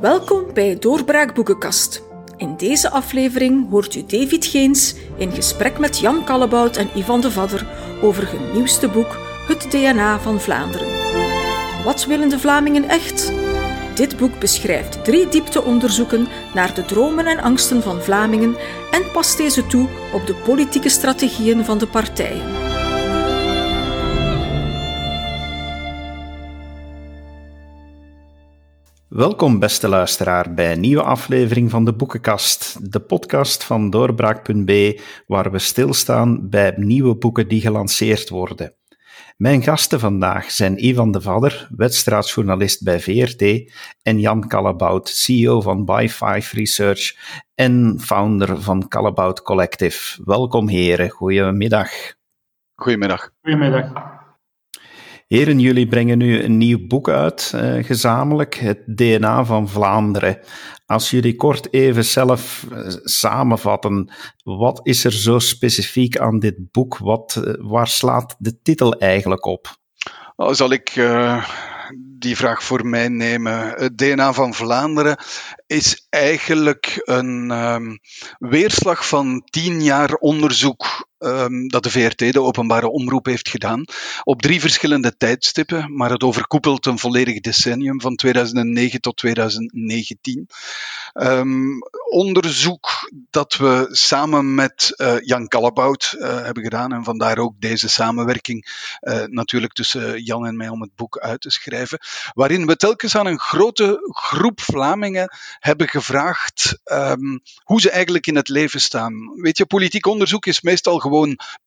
Welkom bij Doorbraak Boekenkast. In deze aflevering hoort u David Geens in gesprek met Jan Kallebout en Ivan de Vadder over hun nieuwste boek Het DNA van Vlaanderen. Wat willen de Vlamingen echt? Dit boek beschrijft drie diepteonderzoeken naar de dromen en angsten van Vlamingen en past deze toe op de politieke strategieën van de partijen. Welkom, beste luisteraar, bij een nieuwe aflevering van de Boekenkast, de podcast van Doorbraak.b, waar we stilstaan bij nieuwe boeken die gelanceerd worden. Mijn gasten vandaag zijn Ivan de Vadder, wedstrijdsjournalist bij VRT, en Jan Callebout, CEO van By Five Research en founder van Callebout Collective. Welkom, heren. Goedemiddag. Goedemiddag. Goedemiddag. Heren, jullie brengen nu een nieuw boek uit, uh, gezamenlijk, het DNA van Vlaanderen. Als jullie kort even zelf uh, samenvatten, wat is er zo specifiek aan dit boek? Wat, uh, waar slaat de titel eigenlijk op? Oh, zal ik die vraag voor mij nemen? Het DNA van Vlaanderen is eigenlijk een um, weerslag van tien jaar onderzoek um, dat de VRT, de openbare omroep, heeft gedaan. Op drie verschillende tijdstippen, maar het overkoepelt een volledig decennium van 2009 tot 2019. Um, ehm, onderzoek dat we samen met uh, Jan Kallebout uh, hebben gedaan en vandaar ook deze samenwerking uh, natuurlijk tussen Jan en mij om het boek uit te schrijven, waarin we telkens aan een grote groep Vlamingen hebben gevraagd um, hoe ze eigenlijk in het leven staan. Weet je, politiek onderzoek is meestal gewoon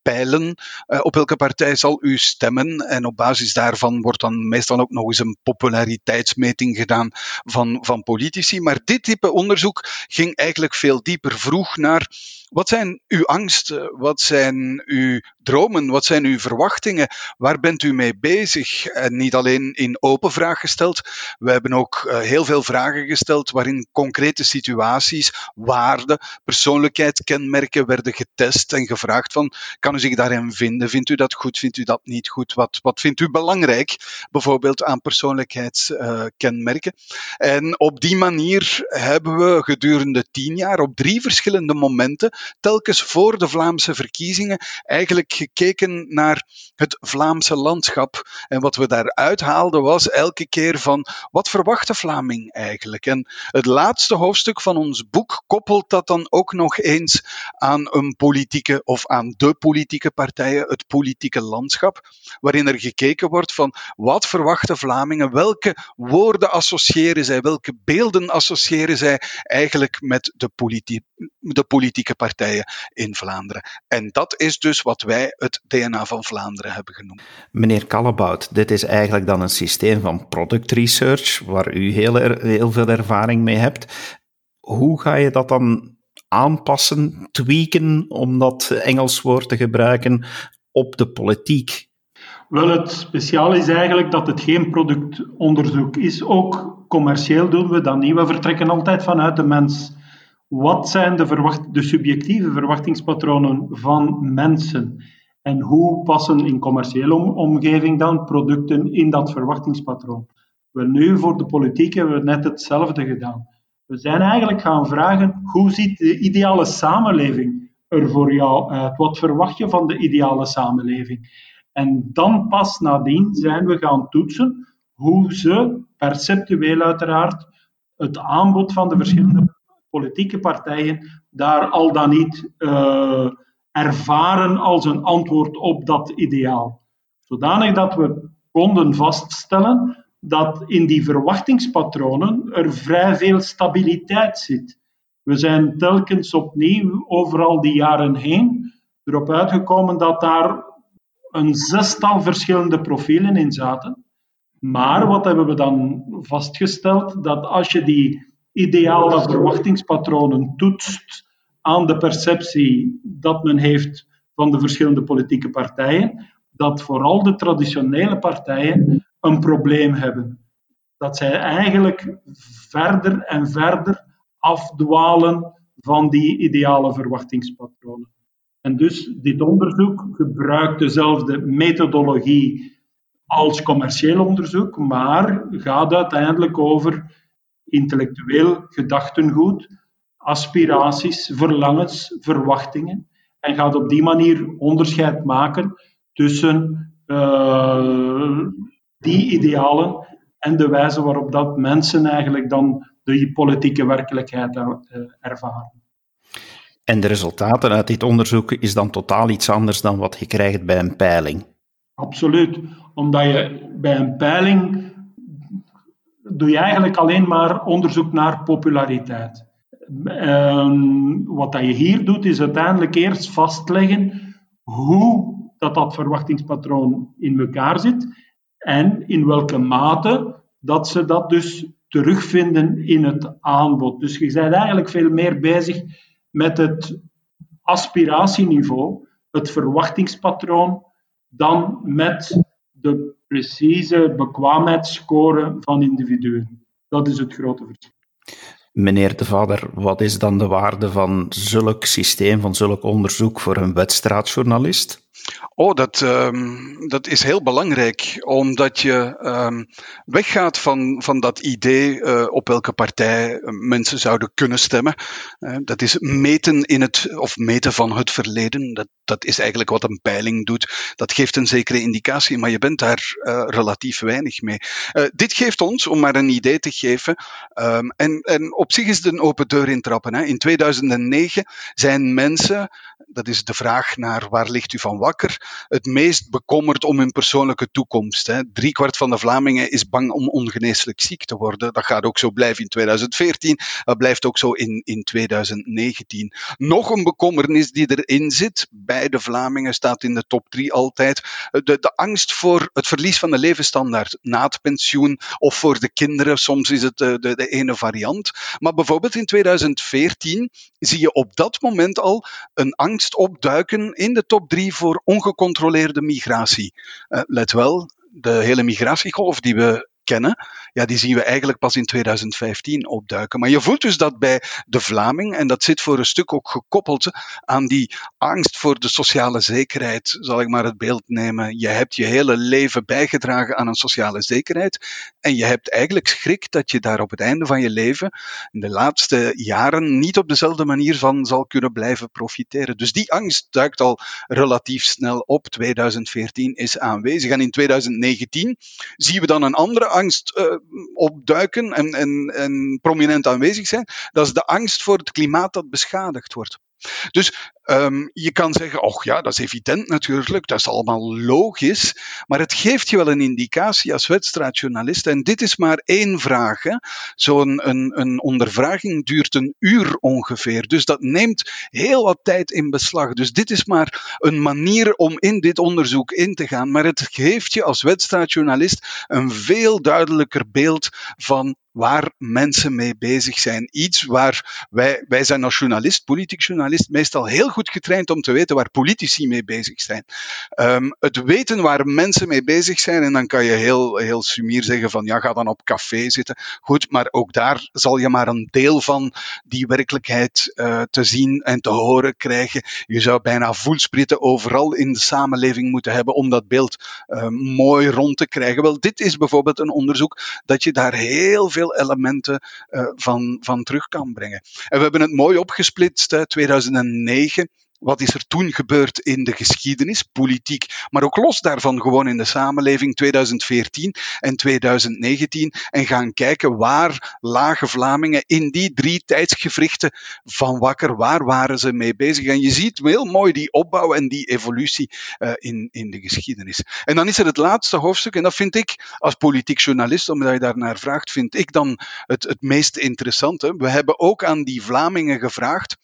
peilen. Uh, op welke partij zal u stemmen? En op basis daarvan wordt dan meestal ook nog eens een populariteitsmeting gedaan van, van politici. Maar dit type onderzoek ging eigenlijk veel dieper. Vroeg naar wat zijn uw angsten? Wat zijn uw dromen? Wat zijn uw verwachtingen? Waar bent u mee bezig? En niet alleen in open vraag gesteld. We hebben ook uh, heel veel vragen gesteld waarin concrete situaties, waarden, persoonlijkheidskenmerken werden getest en gevraagd van, kan u zich daarin vinden? Vindt u dat goed? Vindt u dat niet goed? Wat, wat vindt u belangrijk? Bijvoorbeeld aan persoonlijkheidskenmerken. En op die manier hebben we gedurende tien jaar op drie verschillende momenten telkens voor de Vlaamse verkiezingen eigenlijk gekeken naar het Vlaamse landschap. En wat we daaruit haalden was elke keer van wat verwacht de Vlaming eigenlijk? En het laatste hoofdstuk van ons boek koppelt dat dan ook nog eens aan een politieke of aan de politieke partijen, het politieke landschap, waarin er gekeken wordt van wat verwachten Vlamingen, welke woorden associëren zij, welke beelden associëren zij eigenlijk met de, politi de politieke partijen partijen in Vlaanderen. En dat is dus wat wij het DNA van Vlaanderen hebben genoemd. Meneer Kallebout, dit is eigenlijk dan een systeem van product research, waar u heel, heel veel ervaring mee hebt. Hoe ga je dat dan aanpassen, tweaken, om dat Engels woord te gebruiken, op de politiek? Wel, het speciaal is eigenlijk dat het geen productonderzoek is. Ook commercieel doen we dat niet. We vertrekken altijd vanuit de mens. Wat zijn de, verwacht, de subjectieve verwachtingspatronen van mensen? En hoe passen in commerciële omgeving dan producten in dat verwachtingspatroon? Wel, nu voor de politiek hebben we net hetzelfde gedaan. We zijn eigenlijk gaan vragen, hoe ziet de ideale samenleving er voor jou uit? Wat verwacht je van de ideale samenleving? En dan pas nadien zijn we gaan toetsen hoe ze, perceptueel uiteraard, het aanbod van de verschillende politieke partijen daar al dan niet uh, ervaren als een antwoord op dat ideaal. Zodanig dat we konden vaststellen dat in die verwachtingspatronen er vrij veel stabiliteit zit. We zijn telkens opnieuw over al die jaren heen erop uitgekomen dat daar een zestal verschillende profielen in zaten. Maar wat hebben we dan vastgesteld? Dat als je die ideale verwachtingspatronen toetst aan de perceptie dat men heeft van de verschillende politieke partijen, dat vooral de traditionele partijen een probleem hebben. Dat zij eigenlijk verder en verder afdwalen van die ideale verwachtingspatronen. En dus dit onderzoek gebruikt dezelfde methodologie als commercieel onderzoek, maar gaat uiteindelijk over intellectueel gedachtengoed, aspiraties, verlangens, verwachtingen. En gaat op die manier onderscheid maken tussen uh, die idealen en de wijze waarop dat mensen eigenlijk dan de politieke werkelijkheid uh, ervaren. En de resultaten uit dit onderzoek is dan totaal iets anders dan wat je krijgt bij een peiling. Absoluut, omdat je bij een peiling doe je eigenlijk alleen maar onderzoek naar populariteit. Um, wat dat je hier doet, is uiteindelijk eerst vastleggen hoe dat, dat verwachtingspatroon in elkaar zit en in welke mate dat ze dat dus terugvinden in het aanbod. Dus je bent eigenlijk veel meer bezig met het aspiratieniveau, het verwachtingspatroon, dan met de precieze bekwaamheidsscore van individuen. Dat is het grote verschil. Meneer de Vader, wat is dan de waarde van zulk systeem, van zulk onderzoek voor een wedstraatjournalist? Oh, dat, um, dat is heel belangrijk, omdat je um, weggaat van, van dat idee uh, op welke partij mensen zouden kunnen stemmen. Uh, dat is meten in het, of meten van het verleden. Dat, dat is eigenlijk wat een peiling doet. Dat geeft een zekere indicatie, maar je bent daar relatief weinig mee. dit geeft ons, om maar een idee te geven, um, en, en op zich is het een open deur intrappen. Hè. In 2009 zijn mensen, dat is de vraag naar waar ligt u van wakker, het meest bekommerd om hun persoonlijke toekomst. Hè. Driekwart van de Vlamingen is bang om ongeneeslijk ziek te worden. Dat gaat ook zo blijven in 2014. Dat blijft ook zo in, in 2019. Nog een bekommernis die erin zit, bij de Vlamingen staat in de top drie altijd, de, de angst voor het verlies van de levensstandaard na het pensioen of voor de kinderen. Soms is het de, de, ene variant. Maar bijvoorbeeld in 2014 zie je op dat moment al een angst opduiken in de top drie voor ongecontroleerde migratie. Uh, let wel, de hele migratiegolf die we kennen, ja, die zien we eigenlijk pas in 2015 opduiken. Maar je voelt dus dat bij de Vlaming, en dat zit voor een stuk ook gekoppeld aan die angst voor de sociale zekerheid, zal ik maar het beeld nemen. Je hebt je hele leven bijgedragen aan een sociale zekerheid en je hebt eigenlijk schrik dat je daar op het einde van je leven, in de laatste jaren, niet op dezelfde manier van zal kunnen blijven profiteren. Dus die angst duikt al relatief snel op. 2014 is aanwezig en in 2019 zien we dan een andere angst uh, opduiken en, en, en prominent aanwezig zijn. Dat is de angst voor het klimaat dat beschadigd wordt. Dus um, je kan zeggen, och ja, dat is evident natuurlijk, dat is allemaal logisch, maar het geeft je wel een indicatie als wedstrijdjournalist. En dit is maar één vraag. Zo'n een, een ondervraging duurt een uur ongeveer, dus dat neemt heel wat tijd in beslag. Dus dit is maar een manier om in dit onderzoek in te gaan, maar het geeft je als wedstrijdjournalist een veel duidelijker beeld van waar mensen mee bezig zijn. Iets waar wij, wij zijn als journalist, politiek journalist, meestal heel goed getraind om te weten waar politici mee bezig zijn. Um, het weten waar mensen mee bezig zijn, en dan kan je heel, heel sumier zeggen van ja, ga dan op café zitten. Goed, maar ook daar zal je maar een deel van die werkelijkheid uh, te zien en te horen krijgen. Je zou bijna voelspritten overal in de samenleving moeten hebben om dat beeld uh, mooi rond te krijgen. Wel, dit is bijvoorbeeld een onderzoek dat je daar heel veel elementen uh, van, van terug kan brengen. En we hebben het mooi opgesplitst, uh, 2009 wat is er toen gebeurd in de geschiedenis, politiek, maar ook los daarvan gewoon in de samenleving 2014 en 2019 en gaan kijken waar lagen Vlamingen in die drie tijdsgevrichten van wakker, waar waren ze mee bezig? En je ziet heel mooi die opbouw en die evolutie uh, in, in de geschiedenis. En dan is er het laatste hoofdstuk en dat vind ik als politiek journalist, omdat je daarnaar vraagt, vind ik dan het, het meest interessante. We hebben ook aan die Vlamingen gevraagd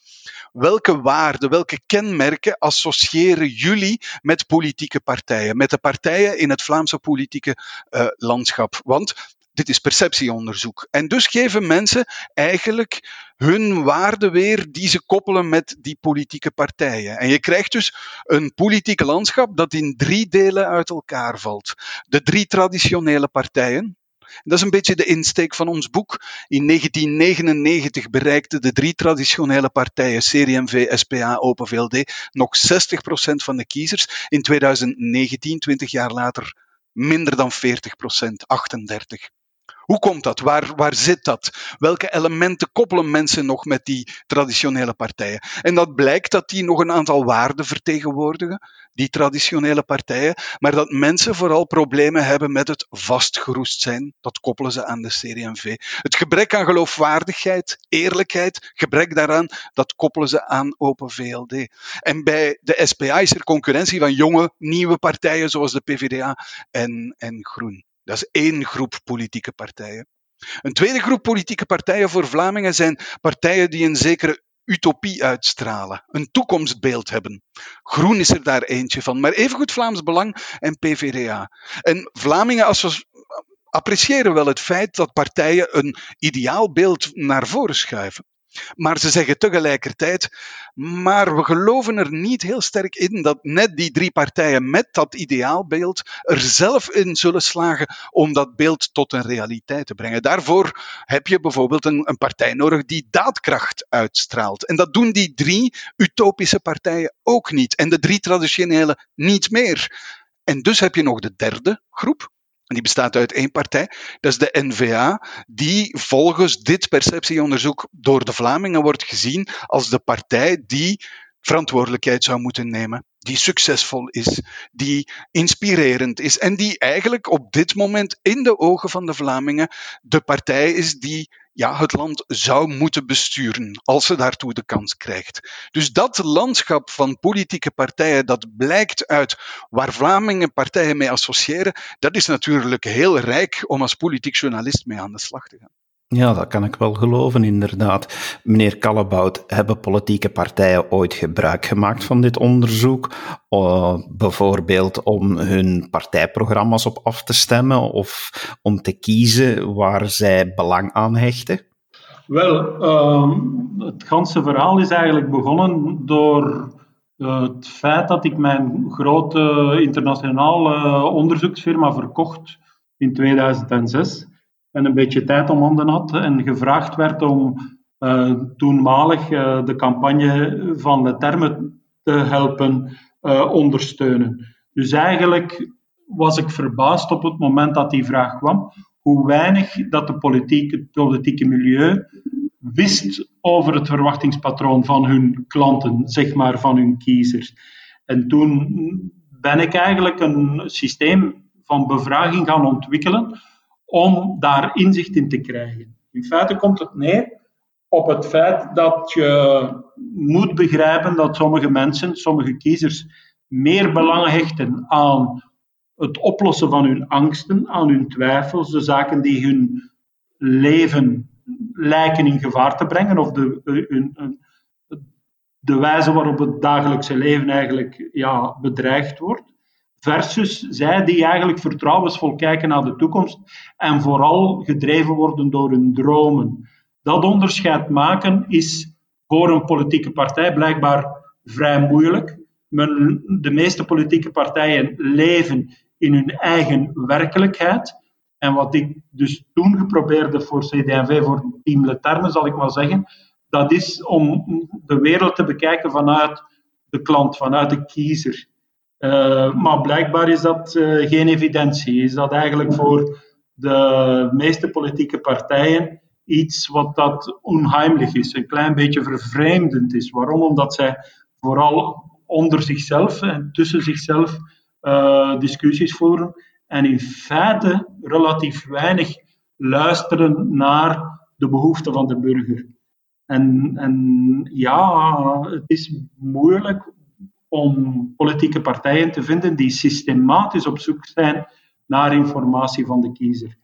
welke waarden, welke kenmerken associëren jullie met politieke partijen, met de partijen in het Vlaamse politieke uh, landschap? Want dit is perceptieonderzoek. En dus geven mensen eigenlijk hun waarden weer die ze koppelen met die politieke partijen. En je krijgt dus een politiek landschap dat in drie delen uit elkaar valt. De drie traditionele partijen, dat is een beetje de insteek van ons boek. In 1999 bereikten de drie traditionele partijen, CDMV, SPA, Open VLD, nog 60% van de kiezers. In 2019, 20 jaar later, minder dan 40%, 38%. Hoe komt dat? Waar, waar zit dat? Welke elementen koppelen mensen nog met die traditionele partijen? En dat blijkt dat die nog een aantal waarden vertegenwoordigen, die traditionele partijen, maar dat mensen vooral problemen hebben met het vastgeroest zijn. Dat koppelen ze aan de CD&V. Het gebrek aan geloofwaardigheid, eerlijkheid, gebrek daaraan, dat koppelen ze aan Open VLD. En bij de SPA is er concurrentie van jonge, nieuwe partijen zoals de PvdA en, en Groen. Dat is één groep politieke partijen. Een tweede groep politieke partijen voor Vlamingen zijn partijen die een zekere utopie uitstralen, een toekomstbeeld hebben. Groen is er daar eentje van, maar evengoed Vlaams Belang en PVDA. En Vlamingen appreciëren wel het feit dat partijen een ideaalbeeld naar voren schuiven. Maar ze zeggen tegelijkertijd, maar we geloven er niet heel sterk in dat net die drie partijen met dat ideaalbeeld er zelf in zullen slagen om dat beeld tot een realiteit te brengen. Daarvoor heb je bijvoorbeeld een, een partij nodig die daadkracht uitstraalt. En dat doen die drie utopische partijen ook niet. En de drie traditionele niet meer. En dus heb je nog de derde groep, die bestaat uit één partij. Dat is de NVA, die volgens dit perceptieonderzoek door de Vlamingen wordt gezien als de partij die verantwoordelijkheid zou moeten nemen, die succesvol is, die inspirerend is en die eigenlijk op dit moment in de ogen van de Vlamingen de partij is die ja, het land zou moeten besturen als ze daartoe de kans krijgt. Dus dat landschap van politieke partijen, dat blijkt uit waar Vlamingen partijen mee associëren, dat is natuurlijk heel rijk om als politiek journalist mee aan de slag te gaan. Ja, dat kan ik wel geloven, inderdaad. Meneer Kallebout, hebben politieke partijen ooit gebruik gemaakt van dit onderzoek? Uh, bijvoorbeeld om hun partijprogramma's op af te stemmen of om te kiezen waar zij belang aan hechten? Wel, uh, het ganse verhaal is eigenlijk begonnen door het feit dat ik mijn grote internationale onderzoeksfirma verkocht in 2006 en een beetje tijd om handen had en gevraagd werd om uh, toenmalig uh, de campagne van de termen te helpen uh, ondersteunen. Dus eigenlijk was ik verbaasd op het moment dat die vraag kwam, hoe weinig dat de politiek, het politieke milieu wist over het verwachtingspatroon van hun klanten, zeg maar van hun kiezers. En toen ben ik eigenlijk een systeem van bevraging gaan ontwikkelen om daar inzicht in te krijgen. In feite komt het neer op het feit dat je moet begrijpen dat sommige mensen, sommige kiezers, meer belang hechten aan het oplossen van hun angsten, aan hun twijfels, de zaken die hun leven lijken in gevaar te brengen, of de, hun, de wijze waarop het dagelijkse leven eigenlijk ja, bedreigd wordt versus zij die eigenlijk vertrouwensvol kijken naar de toekomst en vooral gedreven worden door hun dromen. Dat onderscheid maken is voor een politieke partij blijkbaar vrij moeilijk. Men, de meeste politieke partijen leven in hun eigen werkelijkheid. En wat ik dus toen geprobeerd voor CD&V, voor Team Leterme zal ik maar zeggen, dat is om de wereld te bekijken vanuit de klant, vanuit de kiezer. Uh, maar blijkbaar is dat uh, geen evidentie. Is dat eigenlijk voor de meeste politieke partijen iets wat dat onheimelijk is, een klein beetje vervreemdend is. Waarom? Omdat zij vooral onder zichzelf en tussen zichzelf uh, discussies voeren en in feite relatief weinig luisteren naar de behoeften van de burger. En, en ja, het is moeilijk om politieke partijen te vinden die systematisch op zoek zijn naar informatie van de kiezer.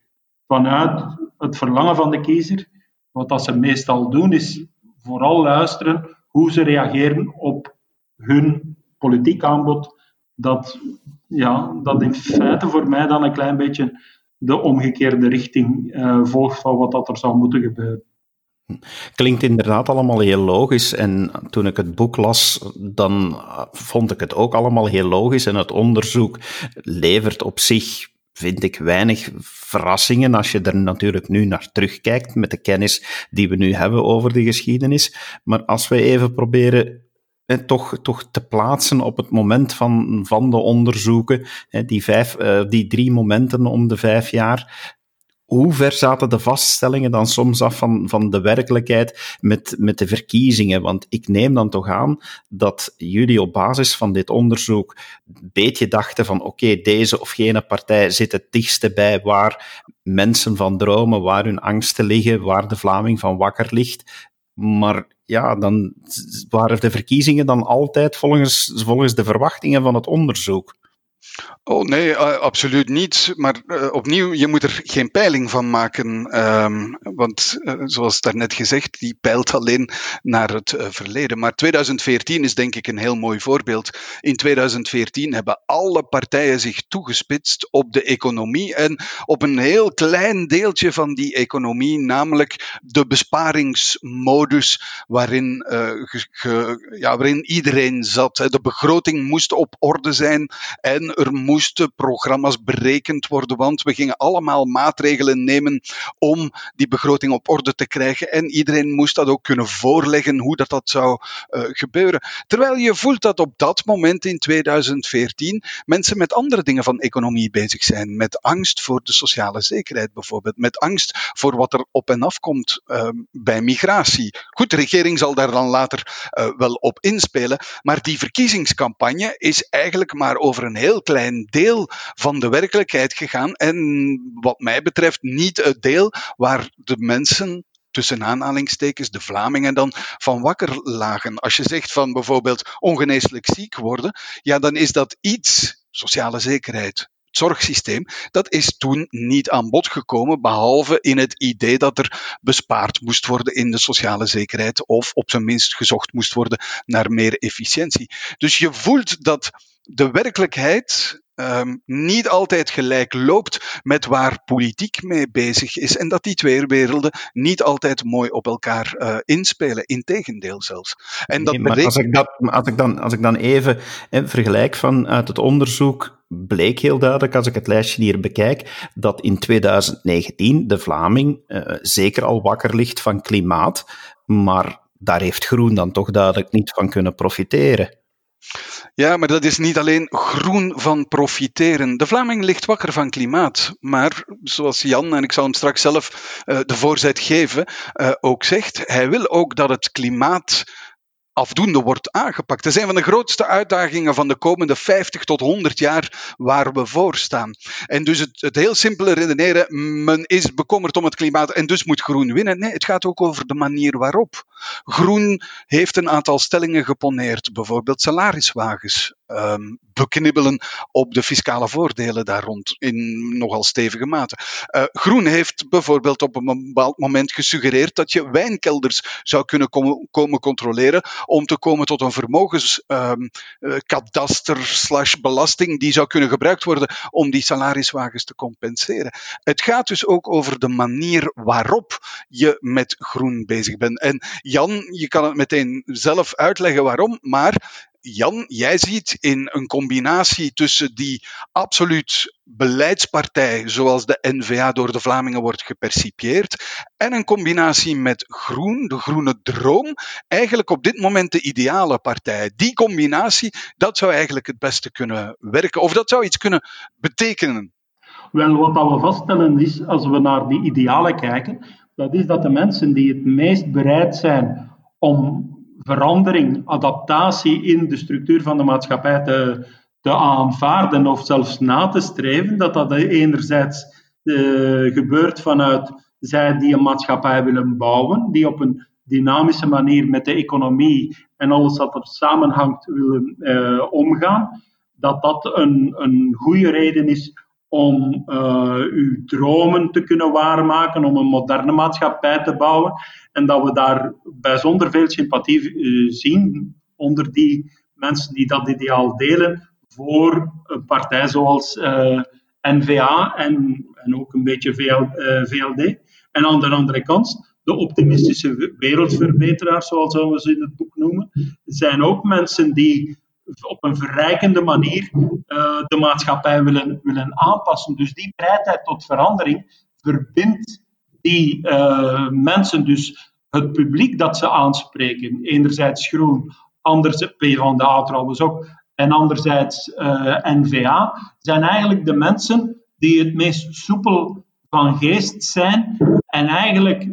Vanuit het verlangen van de kiezer, wat dat ze meestal doen, is vooral luisteren hoe ze reageren op hun politiek aanbod, dat, ja, dat in feite voor mij dan een klein beetje de omgekeerde richting uh, volgt van wat dat er zou moeten gebeuren. Klinkt inderdaad allemaal heel logisch. En toen ik het boek las, dan vond ik het ook allemaal heel logisch. En het onderzoek levert op zich, vind ik, weinig verrassingen als je er natuurlijk nu naar terugkijkt met de kennis die we nu hebben over de geschiedenis. Maar als we even proberen eh, toch, toch te plaatsen op het moment van, van de onderzoeken, die, vijf, eh, die drie momenten om de vijf jaar, hoe ver zaten de vaststellingen dan soms af van, van de werkelijkheid met, met de verkiezingen? Want ik neem dan toch aan dat jullie op basis van dit onderzoek een beetje dachten van oké, deze of gene partij zit het dichtste bij waar mensen van dromen, waar hun angsten liggen, waar de Vlaming van wakker ligt. Maar ja, dan waren de verkiezingen dan altijd volgens, volgens de verwachtingen van het onderzoek. Oh nee, absoluut niet. Maar uh, opnieuw, je moet er geen peiling van maken. Um, want uh, zoals daarnet gezegd, die peilt alleen naar het verleden. Maar 2014 is denk ik een heel mooi voorbeeld. In 2014 hebben alle partijen zich toegespitst op de economie en op een heel klein deeltje van die economie, namelijk de besparingsmodus waarin, ja, waarin iedereen zat. De begroting moest op orde zijn en er moesten programma's berekend worden, want we gingen allemaal maatregelen nemen om die begroting op orde te krijgen. En iedereen moest dat ook kunnen voorleggen hoe dat, dat zou uh, gebeuren. Terwijl je voelt dat op dat moment in 2014 mensen met andere dingen van economie bezig zijn. Met angst voor de sociale zekerheid bijvoorbeeld. Met angst voor wat er op en af komt uh, bij migratie. Goed, de regering zal daar dan later uh, wel op inspelen. Maar die verkiezingscampagne is eigenlijk maar over een klein deel van de werkelijkheid gegaan. En wat mij betreft niet het deel waar de mensen tussen aanhalingstekens, de Vlamingen dan, van wakker lagen. Als je zegt van bijvoorbeeld ongeneeslijk ziek worden, ja, dan is dat iets, sociale zekerheid, het zorgsysteem, dat is toen niet aan bod gekomen, behalve in het idee dat er bespaard moest worden in de sociale zekerheid, of op zijn minst gezocht moest worden naar meer efficiëntie. Dus je voelt dat de werkelijkheid um, niet altijd gelijk loopt met waar politiek mee bezig is. En dat die twee werelden niet altijd mooi op elkaar uh, inspelen. Integendeel zelfs. En dat nee, maar als, ik dat, als, ik dan, als ik dan even eh, vergelijk vanuit het onderzoek bleek heel duidelijk, als ik het lijstje hier bekijk, dat in 2019 de Vlaming uh, zeker al wakker ligt van klimaat, maar daar heeft Groen dan toch duidelijk niet van kunnen profiteren. Ja, maar dat is niet alleen groen van profiteren. De Vlaming ligt wakker van klimaat. Maar zoals Jan, en ik zal hem straks zelf uh, de voorzet geven, uh, ook zegt, hij wil ook dat het klimaat afdoende wordt aangepakt. Dat zijn van de grootste uitdagingen van de komende 50 tot 100 jaar waar we voor staan. En dus het, het heel simpele redeneren, men is bekommerd om het klimaat en dus moet groen winnen. Nee, het gaat ook over de manier waarop. Groen heeft een aantal stellingen geponeerd, bijvoorbeeld salariswagens um, beknibbelen op de fiscale voordelen daar rond in nogal stevige mate. Uh, Groen heeft bijvoorbeeld op een bepaald moment gesuggereerd dat je wijnkelders zou kunnen kom komen controleren om te komen tot een vermogenskadaster um, uh, slash belasting die zou kunnen gebruikt worden om die salariswagens te compenseren. Het gaat dus ook over de manier waarop je met groen bezig bent. En Jan, je kan het meteen zelf uitleggen waarom, maar Jan, jij ziet in een combinatie tussen die absoluut beleidspartij, zoals de NVA door de Vlamingen wordt gepercipieerd, en een combinatie met Groen, de groene droom, eigenlijk op dit moment de ideale partij. Die combinatie, dat zou eigenlijk het beste kunnen werken, of dat zou iets kunnen betekenen. Wel, wat we vaststellen is, als we naar die idealen kijken, dat is dat de mensen die het meest bereid zijn om verandering, adaptatie in de structuur van de maatschappij te, te aanvaarden of zelfs na te streven, dat dat enerzijds uh, gebeurt vanuit zij die een maatschappij willen bouwen, die op een dynamische manier met de economie en alles wat er samenhangt willen uh, omgaan, dat dat een, een goede reden is om uh, uw dromen te kunnen waarmaken, om een moderne maatschappij te bouwen. En dat we daar bijzonder veel sympathie uh, zien onder die mensen die dat ideaal delen voor een partij zoals uh, N-VA en, en ook een beetje VL, VLD. En aan de andere kant, de optimistische wereldverbeteraars, zoals we ze in het boek noemen, zijn ook mensen die op een verrijkende manier uh, de maatschappij willen, willen aanpassen. Dus die bereidheid tot verandering verbindt die uh, mensen, dus het publiek dat ze aanspreken, enerzijds groen, anderzijds P van de A trouwens ook, en anderzijds uh, N-VA, zijn eigenlijk de mensen die het meest soepel van geest zijn en eigenlijk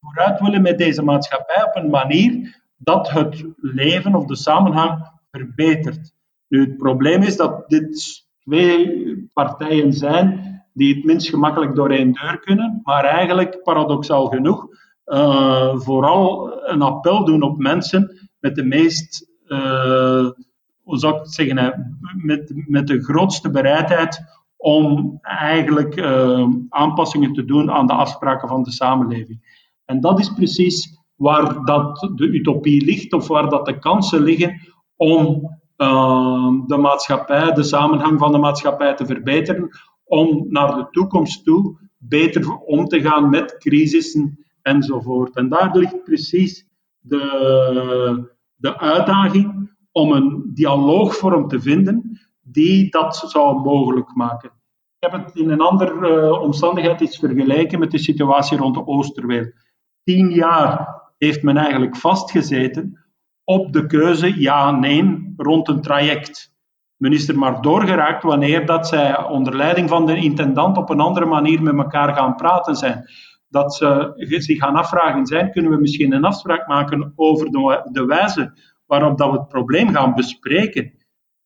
vooruit willen met deze maatschappij op een manier dat het leven of de samenhang verbetert. Nu, het probleem is dat dit twee partijen zijn die het minst gemakkelijk door één deur kunnen, maar eigenlijk, paradoxaal genoeg, uh, vooral een appel doen op mensen met de meest, uh, hoe zou ik zeggen, met, met de grootste bereidheid om eigenlijk uh, aanpassingen te doen aan de afspraken van de samenleving. En dat is precies waar dat de utopie ligt, of waar dat de kansen liggen om de maatschappij, de samenhang van de maatschappij te verbeteren, om naar de toekomst toe beter om te gaan met crisissen enzovoort. En daar ligt precies de, de uitdaging om een dialoogvorm te vinden die dat zou mogelijk maken. Ik heb het in een andere uh, omstandigheid iets vergelijken met de situatie rond de Oosterweel. Tien jaar heeft men eigenlijk vastgezeten op de keuze ja-nee rond een traject. Men is er maar doorgeraakt wanneer dat zij onder leiding van de intendant op een andere manier met elkaar gaan praten zijn. Dat ze zich gaan afvragen zijn, kunnen we misschien een afspraak maken over de, wijze waarop dat we het probleem gaan bespreken.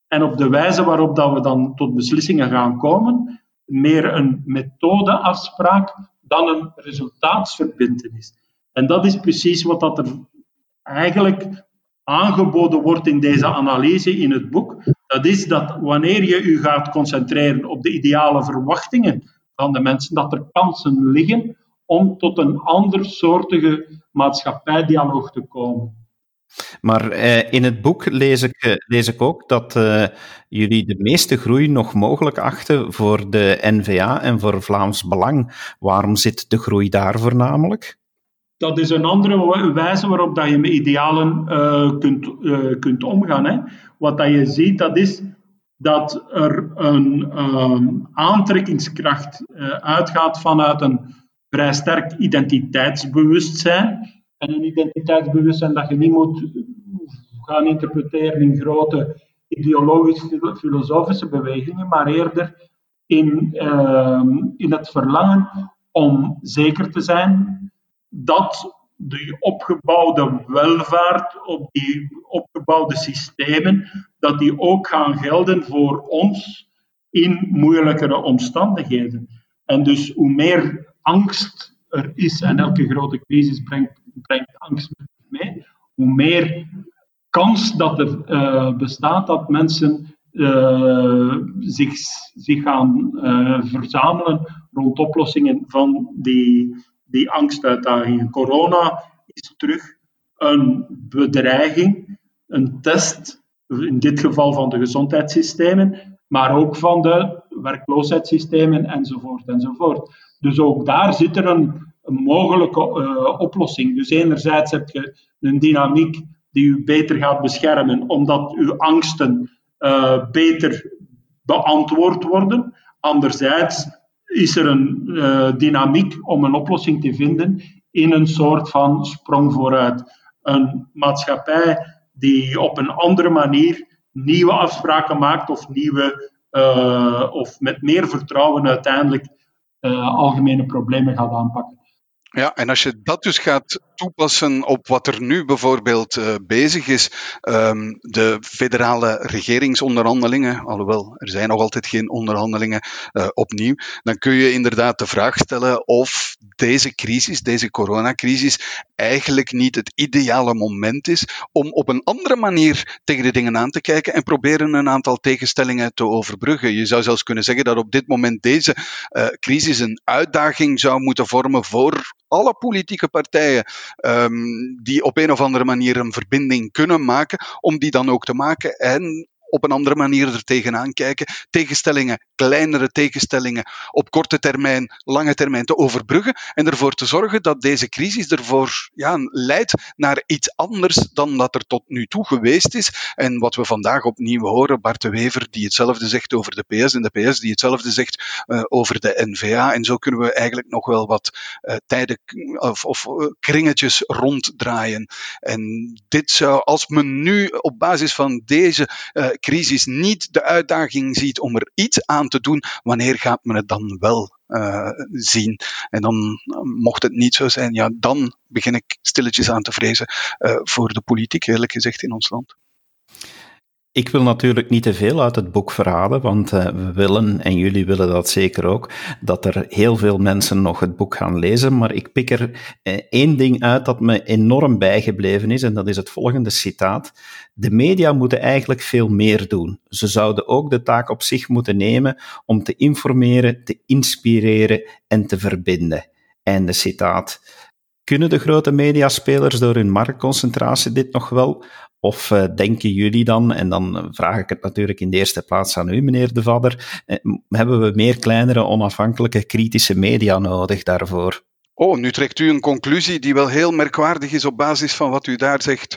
En op de wijze waarop dat we dan tot beslissingen gaan komen, meer een methodeafspraak dan een resultaatsverbindenis. En dat is precies wat dat er eigenlijk aangeboden wordt in deze analyse in het boek, dat is dat wanneer je je gaat concentreren op de ideale verwachtingen van de mensen, dat er kansen liggen om tot een andersoortige maatschappijdialoog te komen. Maar eh, in het boek lees ik, eh, lees ik ook dat eh, jullie de meeste groei nog mogelijk achten voor de NVA en voor Vlaams Belang. Waarom zit de groei daar voornamelijk? Dat is een andere wijze waarop dat je met idealen uh, kunt, uh, kunt omgaan. Hè. Wat dat je ziet, dat is dat er een um, aantrekkingskracht uh, uitgaat vanuit een vrij sterk identiteitsbewustzijn. En een identiteitsbewustzijn dat je niet moet gaan interpreteren in grote ideologisch-filosofische bewegingen, maar eerder in, ehm, in het verlangen om zeker te zijn dat die opgebouwde welvaart, op die opgebouwde systemen, dat die ook gaan gelden voor ons in moeilijkere omstandigheden. En dus hoe meer angst er is, en elke grote crisis brengt, brengt angst mee, hoe meer kans dat er uh, bestaat dat mensen uh, zich, zich gaan uh, verzamelen rond oplossingen van die die angstuitdagingen. Corona is terug een bedreiging, een test, in dit geval van de gezondheidssystemen, maar ook van de werkloosheidssystemen enzovoort enzovoort. Dus ook daar zit er een, mogelijke uh, oplossing. Dus enerzijds heb je een dynamiek die u beter gaat beschermen, omdat uw angsten uh, beter beantwoord worden. Anderzijds is er een uh, dynamiek om een oplossing te vinden in een soort van sprong vooruit. Een maatschappij die op een andere manier nieuwe afspraken maakt of, nieuwe, uh, of met meer vertrouwen uiteindelijk uh, algemene problemen gaat aanpakken. Ja, en als je dat dus gaat toepassen op wat er nu bijvoorbeeld uh, bezig is, um, de federale regeringsonderhandelingen, alhoewel er zijn nog altijd geen onderhandelingen uh, opnieuw, dan kun je inderdaad de vraag stellen of deze crisis, deze coronacrisis, eigenlijk niet het ideale moment is om op een andere manier tegen de dingen aan te kijken en proberen een aantal tegenstellingen te overbruggen. Je zou zelfs kunnen zeggen dat op dit moment deze uh, crisis een uitdaging zou moeten vormen voor alle politieke partijen um, die op een of andere manier een verbinding kunnen maken, om die dan ook te maken. En op een andere manier er tegenaan kijken. Tegenstellingen, kleinere tegenstellingen op korte termijn, lange termijn te overbruggen en ervoor te zorgen dat deze crisis ervoor ja, leidt naar iets anders dan dat er tot nu toe geweest is. En wat we vandaag opnieuw horen, Bart de Wever die hetzelfde zegt over de PS en de PS die hetzelfde zegt uh, over de NVA. En zo kunnen we eigenlijk nog wel wat uh, tijden of, of uh, kringetjes ronddraaien. En dit zou, als men nu op basis van deze crisis niet de uitdaging ziet om er iets aan te doen, wanneer gaat men het dan wel uh, zien. En dan, mocht het niet zo zijn, ja, dan begin ik stilletjes aan te vrezen uh, voor de politiek, eerlijk gezegd, in ons land. Ik wil natuurlijk niet te veel uit het boek verraden, want uh, we willen, en jullie willen dat zeker ook, dat er heel veel mensen nog het boek gaan lezen. Maar ik pik er uh, één ding uit dat me enorm bijgebleven is, en dat is het volgende citaat. De media moeten eigenlijk veel meer doen. Ze zouden ook de taak op zich moeten nemen om te informeren, te inspireren en te verbinden. Einde citaat. Kunnen de grote mediaspelers door hun marktconcentratie dit nog wel? Of uh, denken jullie dan, en dan vraag ik het natuurlijk in de eerste plaats aan u, meneer De Vadder, eh, hebben we meer kleinere, onafhankelijke, kritische media nodig daarvoor? Oh, nu trekt u een conclusie die wel heel merkwaardig is op basis van wat u daar zegt.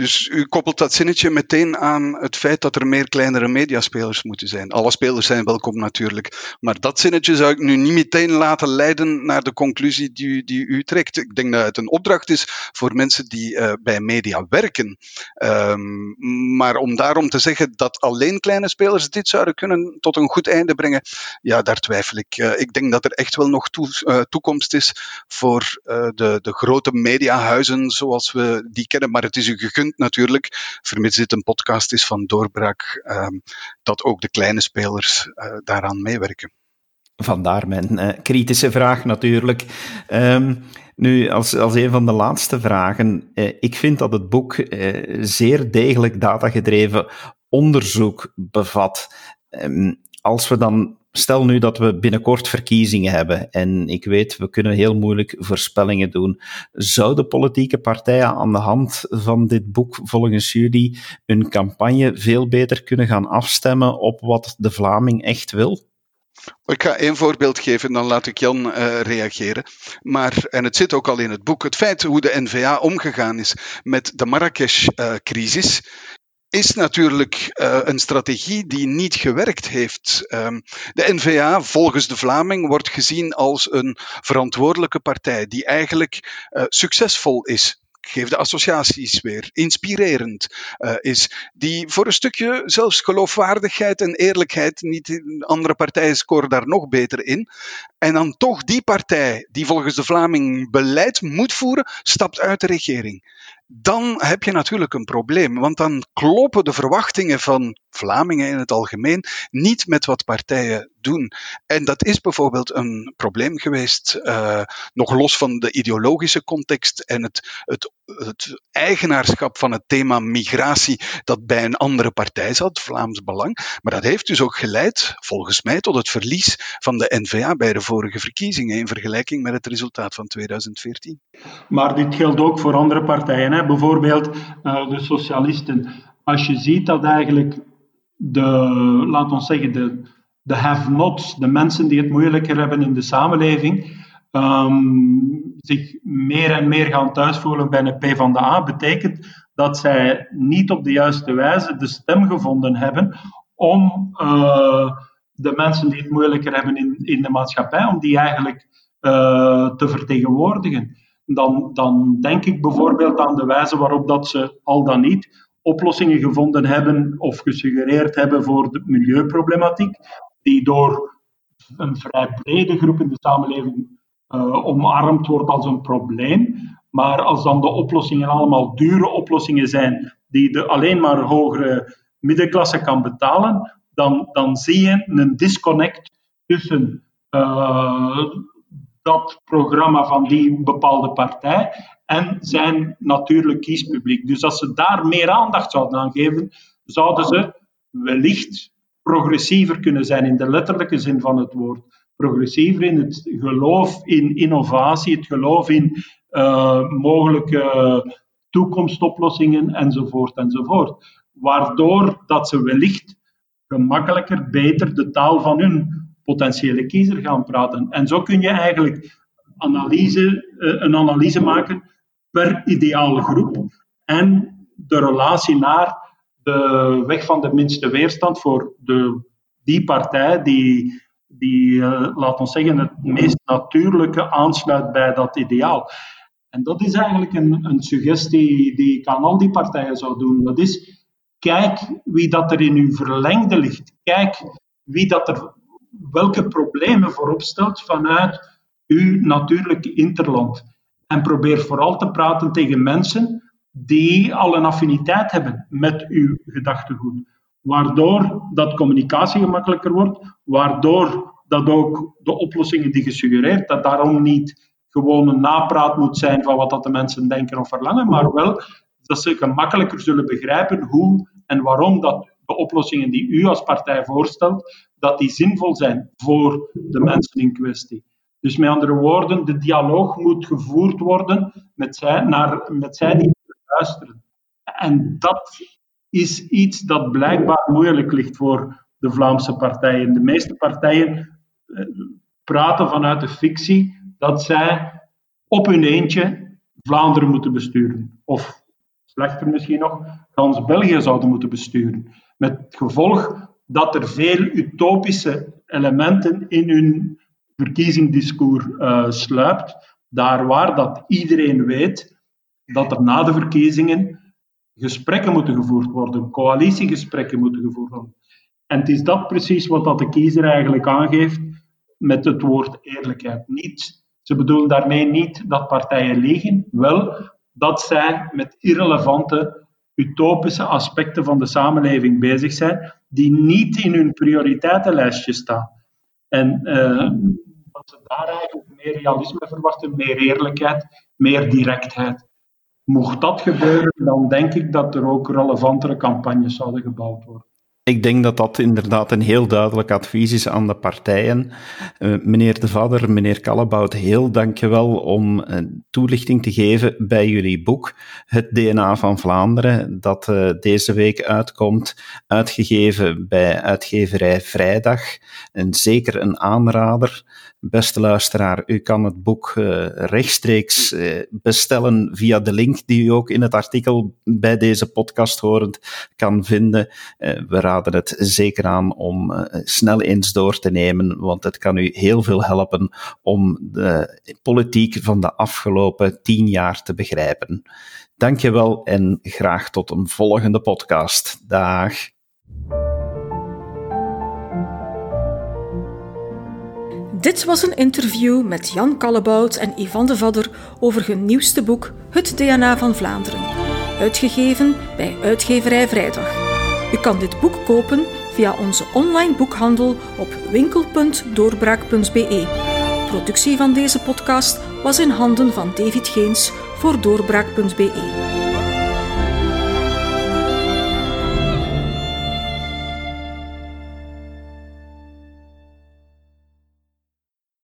Dus u koppelt dat zinnetje meteen aan het feit dat er meer kleinere mediaspelers moeten zijn. Alle spelers zijn welkom natuurlijk. Maar dat zinnetje zou ik nu niet meteen laten leiden naar de conclusie die, die u trekt. Ik denk dat het een opdracht is voor mensen die uh, bij media werken. Um, maar om daarom te zeggen dat alleen kleine spelers dit zouden kunnen tot een goed einde brengen, ja, daar twijfel ik. Uh, ik denk dat er echt wel nog toe, uh, toekomst is voor de, de grote mediahuizen zoals we die kennen. Maar het is u gegund natuurlijk, vermits dit een podcast is van doorbraak, ehm, dat ook de kleine spelers uh, daaraan meewerken. Vandaar mijn uh, kritische vraag natuurlijk. Um, nu, als, als een van de laatste vragen. Uh, ik vind dat het boek zeer degelijk datagedreven onderzoek bevat. Um, als we dan stel nu dat we binnenkort verkiezingen hebben en ik weet, we kunnen heel moeilijk voorspellingen doen. Zouden politieke partijen aan de hand van dit boek volgens jullie hun campagne veel beter kunnen gaan afstemmen op wat de Vlaming echt wil? Ik ga één voorbeeld geven, dan laat ik Jan uh, reageren. Maar, en het zit ook al in het boek, het feit hoe de NVA omgegaan is met de Marrakesh-crisis, is natuurlijk uh, een strategie die niet gewerkt heeft. Um, de NVA, volgens de Vlaming, wordt gezien als een verantwoordelijke partij die eigenlijk uh, succesvol is geef de associaties weer, inspirerend uh, is, die voor een stukje zelfs geloofwaardigheid en eerlijkheid, niet andere partijen scoren daar nog beter in. En dan toch die partij die volgens de Vlaming beleid moet voeren, stapt uit de regering dan heb je natuurlijk een probleem. Want dan kloppen de verwachtingen van Vlamingen in het algemeen niet met wat partijen doen. En dat is bijvoorbeeld een probleem geweest, uh, nog los van de ideologische context en het, het, het eigenaarschap van het thema migratie dat bij een andere partij zat, Vlaams Belang. Maar dat heeft dus ook geleid, volgens mij, tot het verlies van de NVA bij de vorige verkiezingen in vergelijking met het resultaat van 2014. Maar dit geldt ook voor andere partijen, hè? bijvoorbeeld uh, de socialisten. Als je ziet dat eigenlijk de, laat ons zeggen, de, de have-nots, de mensen die het moeilijker hebben in de samenleving, um, zich meer en meer gaan thuisvoelen bij een P van de A, betekent dat zij niet op de juiste wijze de stem gevonden hebben om uh, de mensen die het moeilijker hebben in, in de maatschappij, om die eigenlijk uh, te vertegenwoordigen. Dan, dan denk ik bijvoorbeeld aan de wijze waarop dat ze al dan niet oplossingen gevonden hebben of gesuggereerd hebben voor de milieuproblematiek, die door een vrij brede groep in de samenleving uh, omarmd wordt als een probleem. Maar als dan de oplossingen allemaal dure oplossingen zijn, die de alleen maar hogere middenklasse kan betalen, dan, dan zie je een disconnect tussen uh, dat programma van die bepaalde partij en zijn natuurlijk kiespubliek. Dus als ze daar meer aandacht zouden aan geven, zouden ze wellicht progressiever kunnen zijn in de letterlijke zin van het woord. Progressiever in het geloof in innovatie, het geloof in uh, mogelijke toekomstoplossingen enzovoort enzovoort. Waardoor dat ze wellicht gemakkelijker, beter de taal van hun potentiële kiezer gaan praten. En zo kun je eigenlijk analyse, uh, een analyse maken per ideale groep en de relatie naar de weg van de minste weerstand voor de, die partij die, die uh, laat ons zeggen, het meest natuurlijke aansluit bij dat ideaal. En dat is eigenlijk een, een suggestie die ik aan al die partijen zou doen. Dat is, Kijk wie dat er in uw verlengde ligt. Kijk wie dat er welke problemen voorop stelt vanuit uw natuurlijke interland. En probeer vooral te praten tegen mensen die al een affiniteit hebben met uw gedachtegoed. Waardoor dat communicatie gemakkelijker wordt, waardoor dat ook de oplossingen die gesuggereerd, dat daarom niet gewoon een napraat moet zijn van wat dat de mensen denken of verlangen, maar wel dat ze gemakkelijker zullen begrijpen hoe en waarom dat de oplossingen die u als partij voorstelt, dat die zinvol zijn voor de mensen in kwestie. Dus met andere woorden, de dialoog moet gevoerd worden met zij, naar, met zij die luisteren. En dat is iets dat blijkbaar moeilijk ligt voor de Vlaamse partijen. De meeste partijen eh, praten vanuit de fictie dat zij op hun eentje Vlaanderen moeten besturen. Of slechter misschien nog, gans België zouden moeten besturen. Met gevolg dat er veel utopische elementen in hun verkiezingsdiscours uh, sluipt. Daar waar dat iedereen weet dat er na de verkiezingen gesprekken moeten gevoerd worden, coalitiegesprekken moeten gevoerd worden. En het is dat precies wat dat de kiezer eigenlijk aangeeft met het woord eerlijkheid. Niet, ze bedoelen daarmee niet dat partijen liegen, wel dat zij met irrelevante, utopische aspecten van de samenleving bezig zijn, die niet in hun prioriteitenlijstje staan. En dat ze daar eigenlijk meer realisme verwachten, meer eerlijkheid, meer directheid. Mocht dat gebeuren, dan denk ik dat er ook relevantere campagnes zouden gebouwd worden. Ik denk dat dat inderdaad een heel duidelijk advies is aan de partijen. Uh, meneer De Vader, meneer Kallebout, heel dankjewel om uh, toelichting te geven bij jullie boek Het DNA van Vlaanderen, dat uh, deze week uitkomt, uitgegeven bij uitgeverij Vrijdag. En zeker een aanrader. Beste luisteraar, u kan het boek rechtstreeks bestellen via de link die u ook in het artikel bij deze podcast horend kan vinden. We raden het zeker aan om snel eens door te nemen, want het kan u heel veel helpen om de politiek van de afgelopen tien jaar te begrijpen. Dankjewel en graag tot een volgende podcast. Dag. Dit was een interview met Jan Kallebout en Ivan de Vadder over hun nieuwste boek Het DNA van Vlaanderen, uitgegeven bij uitgeverij Vrijdag. U kan dit boek kopen via onze online boekhandel op winkel.doorbraak.be. Productie van deze podcast was in handen van David Geens voor doorbraak.be.